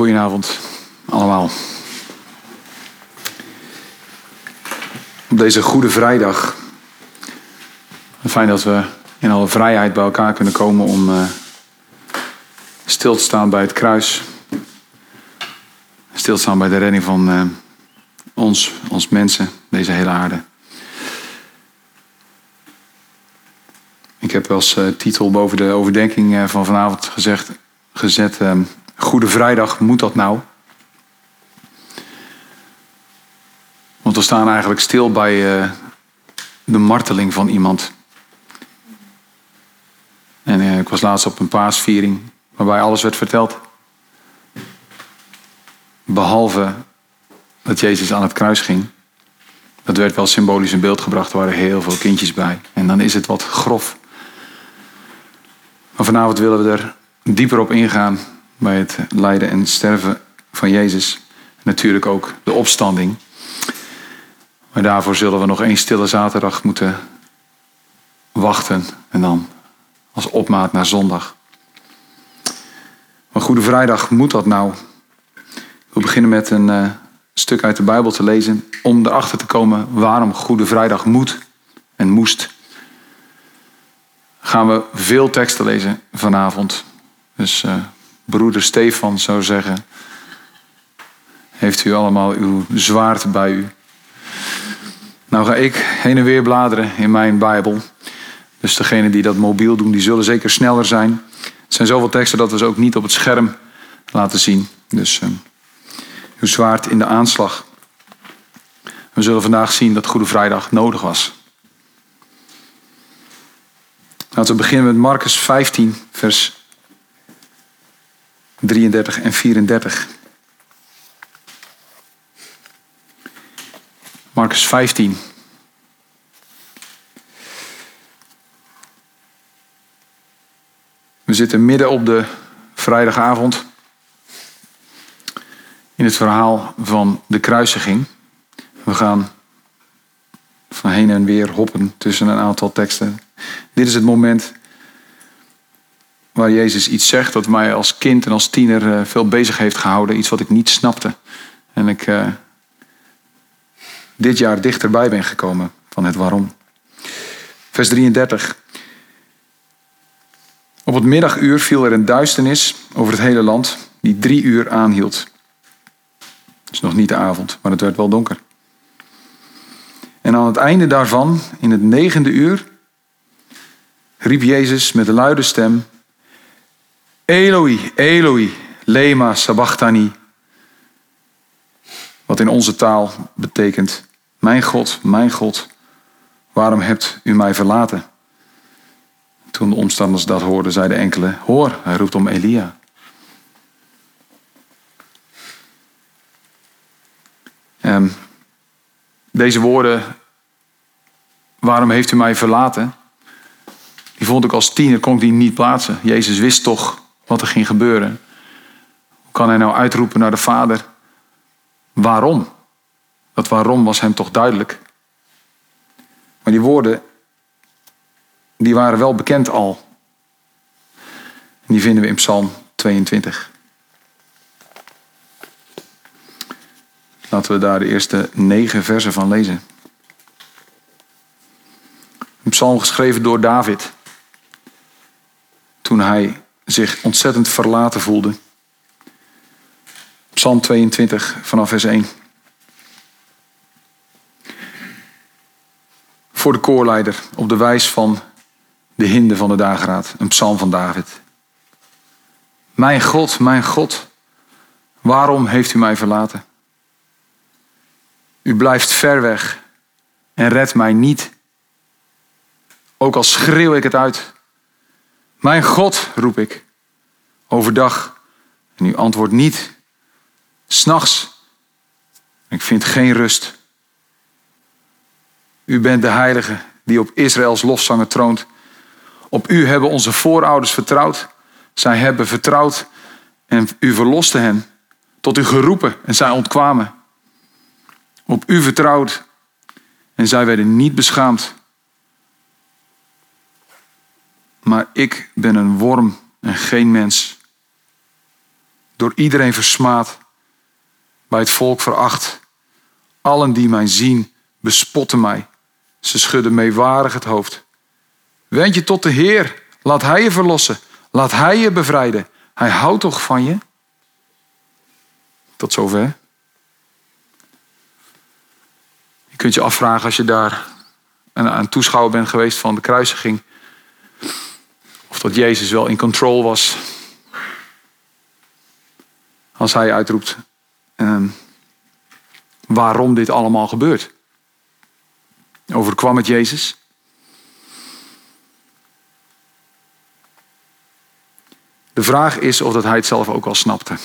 goedenavond allemaal. Op deze Goede Vrijdag. Fijn dat we in alle vrijheid bij elkaar kunnen komen om uh, stil te staan bij het kruis. Stil te staan bij de redding van uh, ons, ons mensen, deze hele aarde. Ik heb als uh, titel boven de overdenking van vanavond gezegd, gezet Goede Vrijdag, moet dat nou? Want we staan eigenlijk stil bij uh, de marteling van iemand. En uh, ik was laatst op een paasviering waarbij alles werd verteld. Behalve dat Jezus aan het kruis ging. Dat werd wel symbolisch in beeld gebracht. Er waren heel veel kindjes bij. En dan is het wat grof. Maar vanavond willen we er dieper op ingaan bij het lijden en sterven van Jezus. Natuurlijk ook de opstanding. Maar daarvoor zullen we nog één stille zaterdag moeten wachten. En dan als opmaat naar zondag. Maar Goede Vrijdag moet dat nou. We beginnen met een uh, stuk uit de Bijbel te lezen. Om erachter te komen waarom Goede Vrijdag moet en moest. Gaan we veel teksten lezen vanavond. Dus uh, broeder Stefan zou zeggen: Heeft u allemaal uw zwaard bij u? Nou ga ik heen en weer bladeren in mijn Bijbel. Dus degenen die dat mobiel doen, die zullen zeker sneller zijn. Het zijn zoveel teksten dat we ze ook niet op het scherm laten zien. Dus uh, uw zwaard in de aanslag. We zullen vandaag zien dat Goede Vrijdag nodig was. Laten we beginnen met Marcus 15, vers 33 en 34. Marcus 15. We zitten midden op de vrijdagavond in het verhaal van de kruisiging. We gaan van heen en weer hoppen tussen een aantal teksten. Dit is het moment waar Jezus iets zegt dat mij als kind en als tiener eh, veel bezig heeft gehouden. Iets wat ik niet snapte. En ik uh, dit jaar dichterbij ben gekomen van het waarom. Vers 33. Op het middaguur viel er een duisternis over het hele land die drie uur aanhield. Het is nog niet de avond, maar het werd wel donker. En aan het einde daarvan, in het negende uur, riep Jezus met een luide stem: Eloi, Eloi, lema sabachthani. Wat in onze taal betekent: Mijn God, mijn God, waarom hebt u mij verlaten? Toen de omstanders dat hoorden, zeiden enkele: Hoor, hij roept om Elia. En deze woorden, waarom heeft u mij verlaten? Die vond ik als tiener, kon ik die niet plaatsen. Jezus wist toch wat er ging gebeuren. Hoe kan hij nou uitroepen naar de Vader? Waarom? Dat waarom was hem toch duidelijk. Maar die woorden, die waren wel bekend al. En die vinden we in Psalm 22. Laten we daar de eerste negen versen van lezen. Een psalm geschreven door David. Toen hij zich ontzettend verlaten voelde. Psalm 22 vanaf vers 1. Voor de koorleider op de wijs van de hinde van de dageraad. Een psalm van David. Mijn God, mijn God, waarom heeft u mij verlaten? U blijft ver weg en redt mij niet. Ook al schreeuw ik het uit. Mijn God, roep ik. Overdag. En u antwoordt niet. S'nachts. Ik vind geen rust. U bent de heilige die op Israëls lofzangen troont. Op u hebben onze voorouders vertrouwd. Zij hebben vertrouwd en u verloste hen. Tot u geroepen en zij ontkwamen. Op u vertrouwd en zij werden niet beschaamd. Maar ik ben een worm en geen mens door iedereen versmaad, bij het volk veracht. Allen die mij zien, bespotten mij. Ze schudden meewarig het hoofd. Wend je tot de Heer, laat Hij je verlossen, laat Hij je bevrijden. Hij houdt toch van je? Tot zover. Je kunt je afvragen als je daar een toeschouwer bent geweest van de kruisiging. Of dat Jezus wel in control was. Als hij uitroept ehm, waarom dit allemaal gebeurt. Overkwam het Jezus? De vraag is of dat hij het zelf ook al snapte.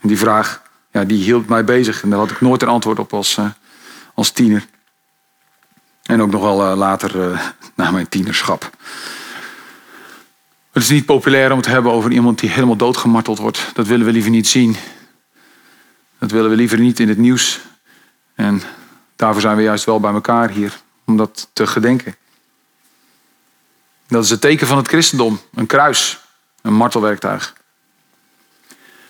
En die vraag ja, die hield mij bezig en daar had ik nooit een antwoord op als, uh, als tiener. En ook nog wel uh, later uh, na mijn tienerschap. Het is niet populair om het te hebben over iemand die helemaal doodgemarteld wordt. Dat willen we liever niet zien. Dat willen we liever niet in het nieuws. En daarvoor zijn we juist wel bij elkaar hier, om dat te gedenken. Dat is het teken van het christendom, een kruis, een martelwerktuig.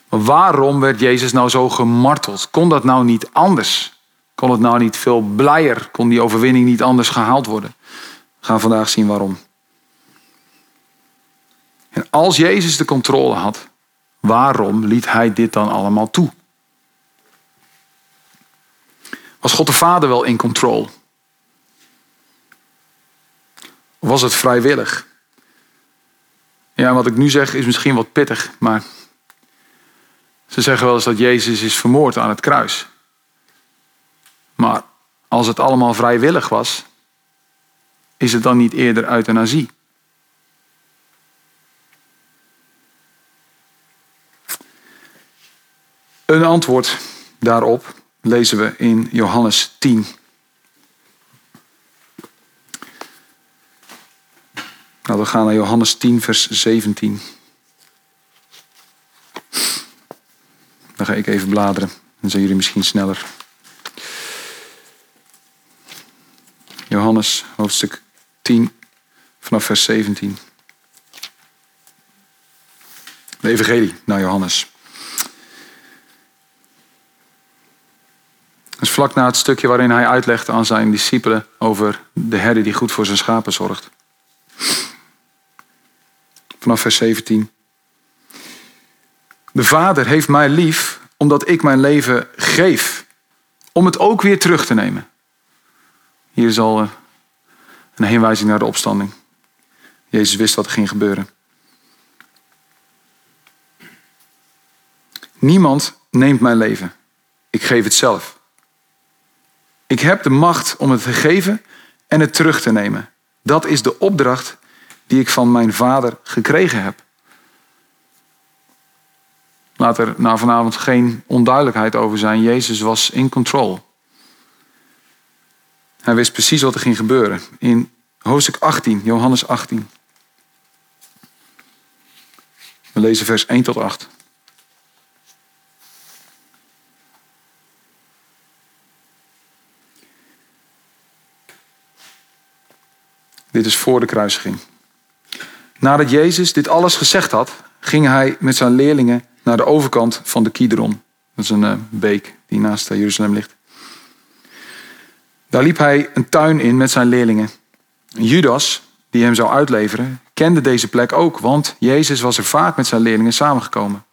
Maar waarom werd Jezus nou zo gemarteld? Kon dat nou niet anders? Kon het nou niet veel blijer? Kon die overwinning niet anders gehaald worden? We gaan vandaag zien waarom. En als Jezus de controle had, waarom liet hij dit dan allemaal toe? Was God de Vader wel in controle? Was het vrijwillig? Ja, wat ik nu zeg is misschien wat pittig, maar ze zeggen wel eens dat Jezus is vermoord aan het kruis. Maar als het allemaal vrijwillig was, is het dan niet eerder euthanasie? Een antwoord daarop lezen we in Johannes 10. Nou, we gaan naar Johannes 10, vers 17. Dan ga ik even bladeren. Dan zijn jullie misschien sneller. Johannes hoofdstuk 10 vanaf vers 17. De Evangelie naar Johannes. Is vlak na het stukje waarin hij uitlegt aan zijn discipelen over de herder die goed voor zijn schapen zorgt. Vanaf vers 17. De Vader heeft mij lief omdat ik mijn leven geef. Om het ook weer terug te nemen. Hier is al eh, een heenwijzing naar de opstanding. Jezus wist wat er ging gebeuren. Niemand neemt mijn leven. Ik geef het zelf. Ik heb de macht om het te geven en het terug te nemen. Dat is de opdracht die ik van mijn vader gekregen heb. Laat er nou vanavond geen onduidelijkheid over zijn. Jezus was in control. Hij wist precies wat er ging gebeuren. In hoofdstuk 18, Johannes 18. We lezen vers 1 tot 8. Dit is voor de kruisiging. Nadat Jezus dit alles gezegd had, ging hij met zijn leerlingen naar de overkant van de Kidron. Dat is een uh, beek die naast uh, Jeruzalem ligt. Daar liep hij een tuin in met zijn leerlingen. Judas, die hem zou uitleveren, kende deze plek ook, want Jezus was er vaak met zijn leerlingen samengekomen.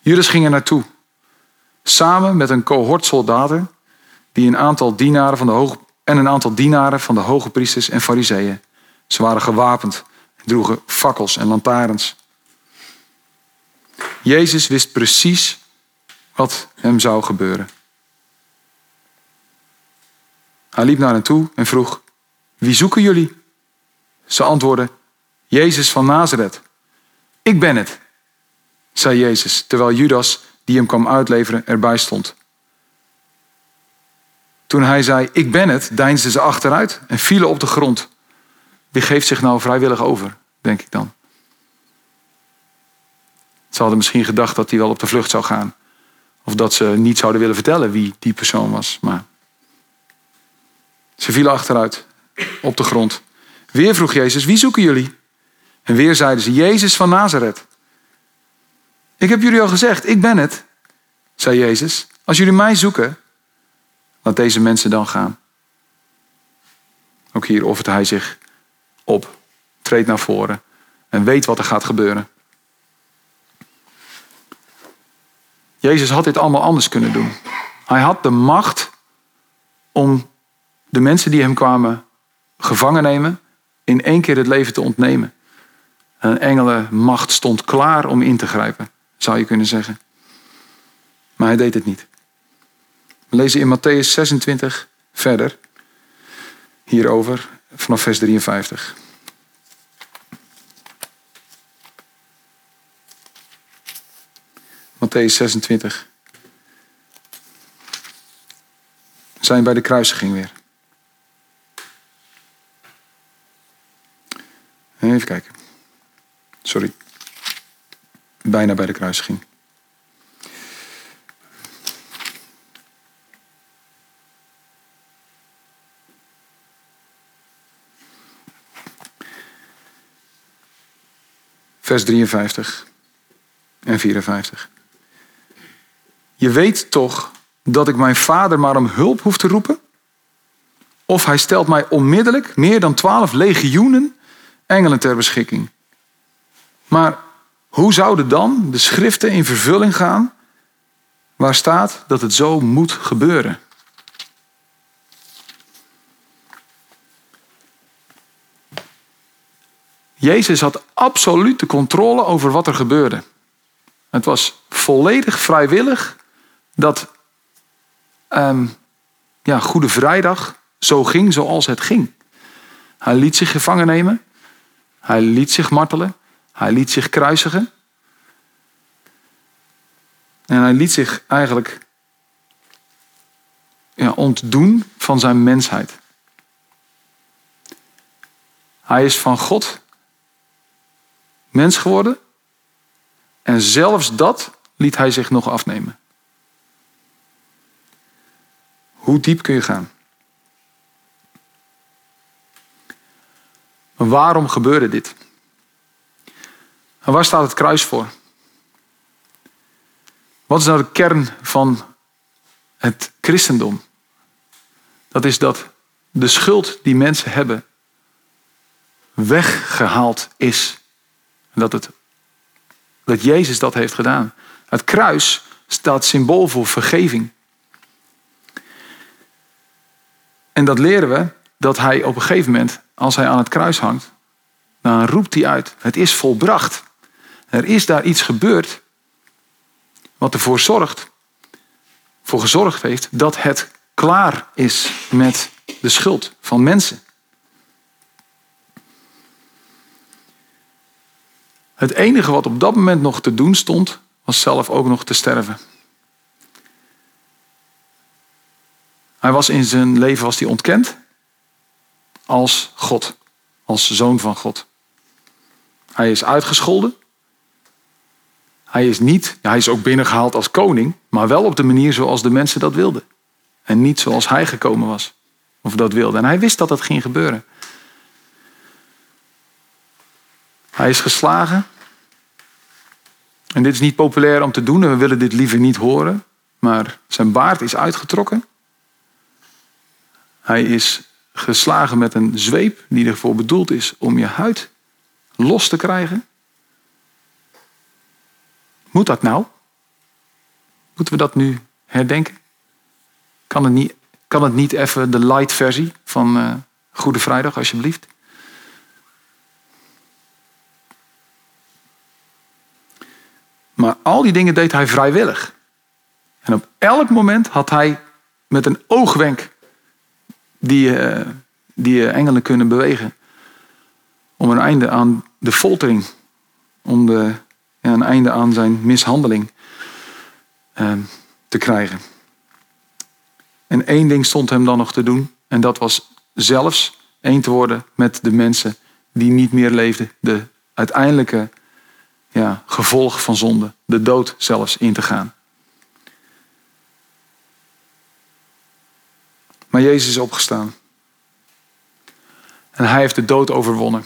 Judas ging er naartoe, samen met een cohort soldaten die een aantal dienaren van de en een aantal dienaren van de hoge priesters en fariseeën. Ze waren gewapend en droegen fakkels en lantaarns. Jezus wist precies wat hem zou gebeuren. Hij liep naar hen toe en vroeg: Wie zoeken jullie? Ze antwoordden: Jezus van Nazareth. Ik ben het, zei Jezus, terwijl Judas, die hem kwam uitleveren, erbij stond. Toen hij zei: Ik ben het, deinsden ze achteruit en vielen op de grond. Wie geeft zich nou vrijwillig over, denk ik dan. Ze hadden misschien gedacht dat hij wel op de vlucht zou gaan. Of dat ze niet zouden willen vertellen wie die persoon was. Maar ze vielen achteruit op de grond. Weer vroeg Jezus, wie zoeken jullie? En weer zeiden ze, Jezus van Nazareth. Ik heb jullie al gezegd, ik ben het, zei Jezus. Als jullie mij zoeken, laat deze mensen dan gaan. Ook hier offert hij zich op, treedt naar voren en weet wat er gaat gebeuren. Jezus had dit allemaal anders kunnen doen. Hij had de macht om de mensen die hem kwamen gevangen nemen, in één keer het leven te ontnemen. Een engelenmacht stond klaar om in te grijpen, zou je kunnen zeggen. Maar hij deed het niet. We lezen in Matthäus 26 verder hierover vanaf vers 53. Matthäus 26. We zijn bij de kruisiging weer. Even kijken. Sorry. Bijna bij de kruisiging. Vers 53 en 54. Je weet toch dat ik mijn vader maar om hulp hoef te roepen? Of hij stelt mij onmiddellijk meer dan twaalf legioenen engelen ter beschikking. Maar hoe zouden dan de schriften in vervulling gaan waar staat dat het zo moet gebeuren? Jezus had absolute controle over wat er gebeurde. Het was volledig vrijwillig dat um, ja, Goede Vrijdag zo ging zoals het ging. Hij liet zich gevangen nemen. Hij liet zich martelen. Hij liet zich kruisigen. En hij liet zich eigenlijk ja, ontdoen van zijn mensheid. Hij is van God mens geworden. En zelfs dat liet hij zich nog afnemen. Hoe diep kun je gaan? Waarom gebeurde dit? Waar staat het kruis voor? Wat is nou de kern van het christendom? Dat is dat de schuld die mensen hebben weggehaald is. Dat, het, dat Jezus dat heeft gedaan. Het kruis staat symbool voor vergeving. En dat leren we dat hij op een gegeven moment, als hij aan het kruis hangt, dan roept hij uit: Het is volbracht. Er is daar iets gebeurd wat ervoor zorgt, voor gezorgd heeft dat het klaar is met de schuld van mensen. Het enige wat op dat moment nog te doen stond, was zelf ook nog te sterven. Hij was in zijn leven was hij ontkend als God, als zoon van God. Hij is uitgescholden. Hij is niet, hij is ook binnengehaald als koning, maar wel op de manier zoals de mensen dat wilden. En niet zoals hij gekomen was, of dat wilde. En hij wist dat dat ging gebeuren. Hij is geslagen. En dit is niet populair om te doen en we willen dit liever niet horen. Maar zijn baard is uitgetrokken. Hij is geslagen met een zweep die ervoor bedoeld is om je huid los te krijgen. Moet dat nou? Moeten we dat nu herdenken? Kan het niet, kan het niet even de light versie van uh, Goede Vrijdag, alsjeblieft? Maar al die dingen deed hij vrijwillig. En op elk moment had hij met een oogwenk die, uh, die engelen kunnen bewegen. Om een einde aan de foltering, om de, ja, een einde aan zijn mishandeling uh, te krijgen. En één ding stond hem dan nog te doen, en dat was zelfs één te worden met de mensen die niet meer leefden. De uiteindelijke ja, gevolg van zonde, de dood zelfs in te gaan. Maar Jezus is opgestaan. En hij heeft de dood overwonnen.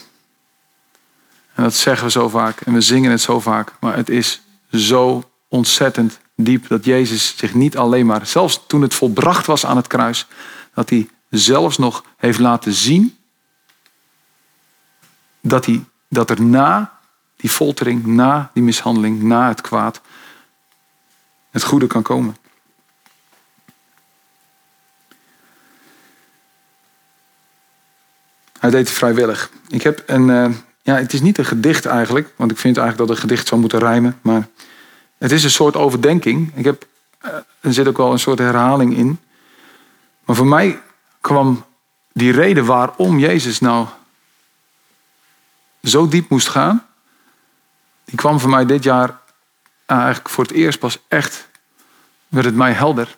En dat zeggen we zo vaak en we zingen het zo vaak, maar het is zo ontzettend diep dat Jezus zich niet alleen maar, zelfs toen het volbracht was aan het kruis, dat hij zelfs nog heeft laten zien dat, hij, dat er na die foltering, na die mishandeling, na het kwaad, het goede kan komen. Hij deed het vrijwillig. Ik heb een, uh, ja, het is niet een gedicht eigenlijk, want ik vind eigenlijk dat een gedicht zou moeten rijmen, maar het is een soort overdenking. Ik heb, uh, er zit ook wel een soort herhaling in. Maar voor mij kwam die reden waarom Jezus nou zo diep moest gaan, die kwam voor mij dit jaar eigenlijk voor het eerst pas echt, werd het mij helder.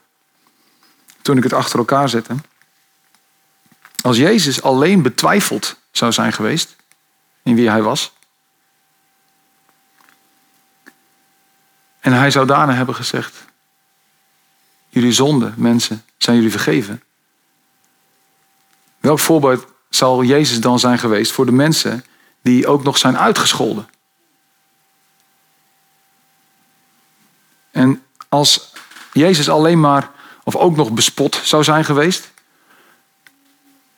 Toen ik het achter elkaar zette. Als Jezus alleen betwijfeld zou zijn geweest in wie hij was. En hij zou daarna hebben gezegd: Jullie zonden, mensen, zijn jullie vergeven. Welk voorbeeld zal Jezus dan zijn geweest voor de mensen die ook nog zijn uitgescholden? En als Jezus alleen maar, of ook nog bespot zou zijn geweest,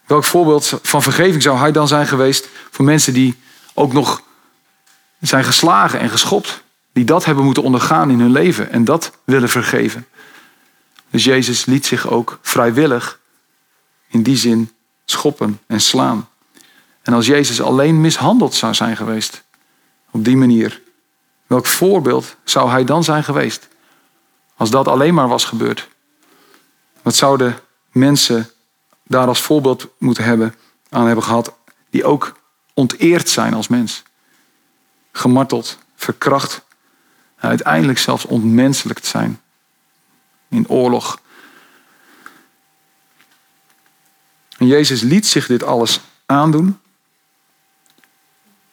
welk voorbeeld van vergeving zou hij dan zijn geweest voor mensen die ook nog zijn geslagen en geschopt, die dat hebben moeten ondergaan in hun leven en dat willen vergeven? Dus Jezus liet zich ook vrijwillig in die zin schoppen en slaan. En als Jezus alleen mishandeld zou zijn geweest, op die manier, welk voorbeeld zou hij dan zijn geweest? Als dat alleen maar was gebeurd. Wat zouden mensen daar als voorbeeld moeten hebben, aan hebben gehad, die ook onteerd zijn als mens? Gemarteld, verkracht, uiteindelijk zelfs ontmenselijkt zijn. In oorlog. En Jezus liet zich dit alles aandoen.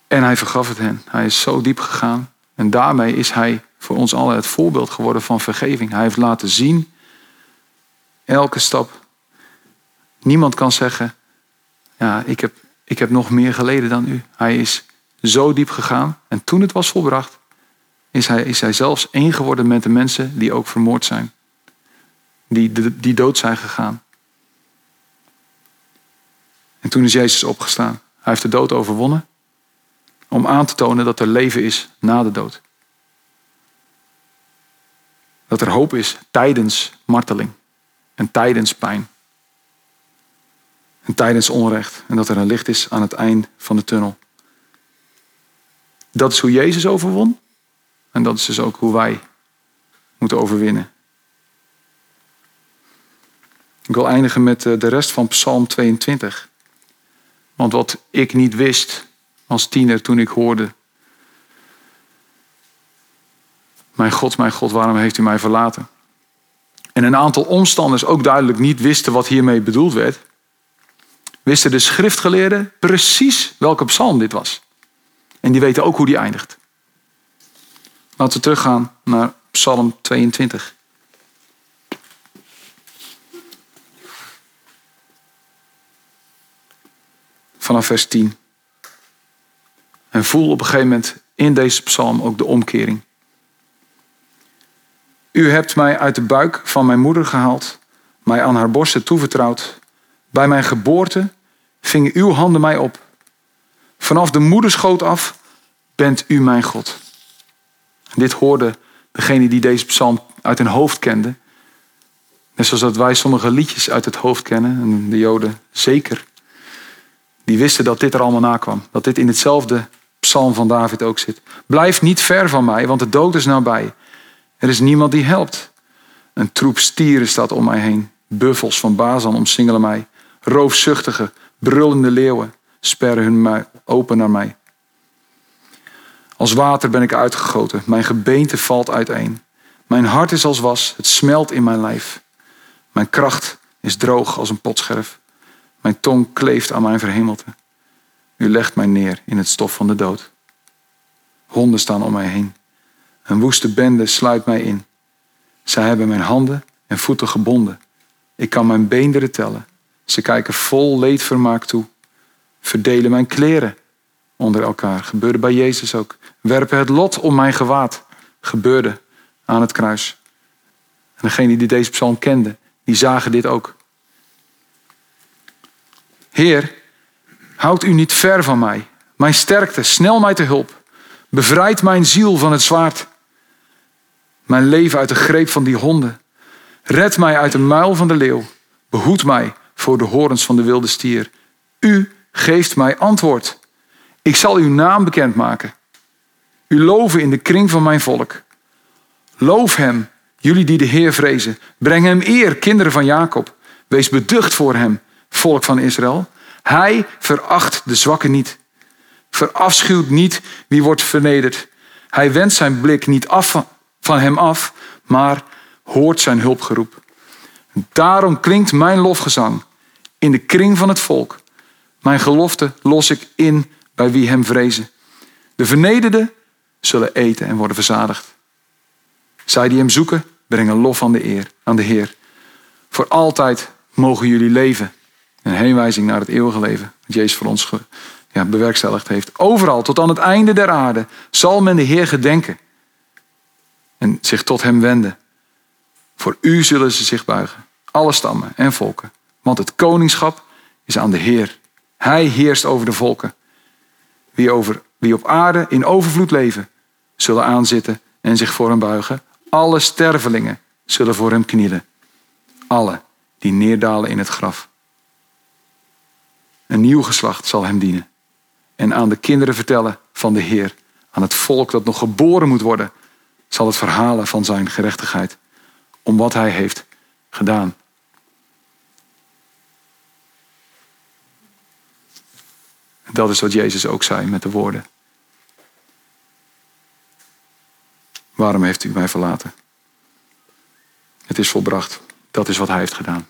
En hij vergaf het hen. Hij is zo diep gegaan. En daarmee is hij voor ons allen het voorbeeld geworden van vergeving. Hij heeft laten zien, elke stap. Niemand kan zeggen, ja, ik heb, ik heb nog meer geleden dan u. Hij is zo diep gegaan. En toen het was volbracht, is hij, is hij zelfs één geworden met de mensen die ook vermoord zijn. Die, die dood zijn gegaan. En toen is Jezus opgestaan. Hij heeft de dood overwonnen. Om aan te tonen dat er leven is na de dood. Dat er hoop is tijdens marteling en tijdens pijn. En tijdens onrecht. En dat er een licht is aan het eind van de tunnel. Dat is hoe Jezus overwon. En dat is dus ook hoe wij moeten overwinnen. Ik wil eindigen met eh, de rest van Psalm 22. Want wat ik niet wist als tiener toen ik hoorde Mijn God, mijn God, waarom heeft u mij verlaten? En een aantal omstanders ook duidelijk niet wisten wat hiermee bedoeld werd, wisten de schriftgeleerden precies welke psalm dit was. En die weten ook hoe die eindigt. Laten we teruggaan naar Psalm 22. Vanaf vers 10. En voel op een gegeven moment in deze psalm ook de omkering. U hebt mij uit de buik van mijn moeder gehaald, mij aan haar borsten toevertrouwd. Bij mijn geboorte vingen uw handen mij op. Vanaf de moederschoot af bent u mijn God. Dit hoorde degene die deze psalm uit hun hoofd kende. Net zoals dat wij sommige liedjes uit het hoofd kennen, en de Joden zeker. Die wisten dat dit er allemaal nakwam. Dat dit in hetzelfde psalm van David ook zit. Blijf niet ver van mij, want de dood is nabij. Er is niemand die helpt. Een troep stieren staat om mij heen. Buffels van Bazan omsingelen mij. Roofzuchtige, brullende leeuwen sperren hun open naar mij. Als water ben ik uitgegoten. Mijn gebeente valt uiteen. Mijn hart is als was. Het smelt in mijn lijf. Mijn kracht is droog als een potscherf. Mijn tong kleeft aan mijn verhemelte. U legt mij neer in het stof van de dood. Honden staan om mij heen. Een woeste bende sluit mij in. Zij hebben mijn handen en voeten gebonden. Ik kan mijn beenderen tellen. Ze kijken vol leedvermaak toe. Verdelen mijn kleren onder elkaar. Gebeurde bij Jezus ook. Werpen het lot om mijn gewaad. gebeurde aan het kruis. En degenen die deze psalm kenden, die zagen dit ook. Heer, houd u niet ver van mij. Mijn sterkte, snel mij te hulp. Bevrijd mijn ziel van het zwaard. Mijn leven uit de greep van die honden. Red mij uit de muil van de leeuw. Behoed mij voor de horens van de wilde stier. U geeft mij antwoord. Ik zal uw naam bekendmaken. U loven in de kring van mijn volk. Loof hem, jullie die de Heer vrezen. Breng hem eer, kinderen van Jacob. Wees beducht voor hem, volk van Israël. Hij veracht de zwakken niet. Verafschuwt niet wie wordt vernederd. Hij wendt zijn blik niet af van hem af, maar hoort zijn hulpgeroep. Daarom klinkt mijn lofgezang in de kring van het volk. Mijn gelofte los ik in bij wie hem vrezen. De vernederden zullen eten en worden verzadigd. Zij die hem zoeken, brengen lof aan de eer, aan de Heer. Voor altijd mogen jullie leven. Een heenwijzing naar het eeuwige leven. Dat Jezus voor ons ja, bewerkstelligd heeft. Overal, tot aan het einde der aarde, zal men de Heer gedenken. En zich tot hem wenden. Voor u zullen ze zich buigen. Alle stammen en volken. Want het koningschap is aan de Heer. Hij heerst over de volken. Wie, over, wie op aarde in overvloed leven, zullen aanzitten en zich voor hem buigen. Alle stervelingen zullen voor hem knielen. Alle die neerdalen in het graf. Een nieuw geslacht zal hem dienen. En aan de kinderen vertellen van de Heer. Aan het volk dat nog geboren moet worden, zal het verhalen van zijn gerechtigheid. Om wat hij heeft gedaan. Dat is wat Jezus ook zei met de woorden. Waarom heeft u mij verlaten? Het is volbracht. Dat is wat hij heeft gedaan.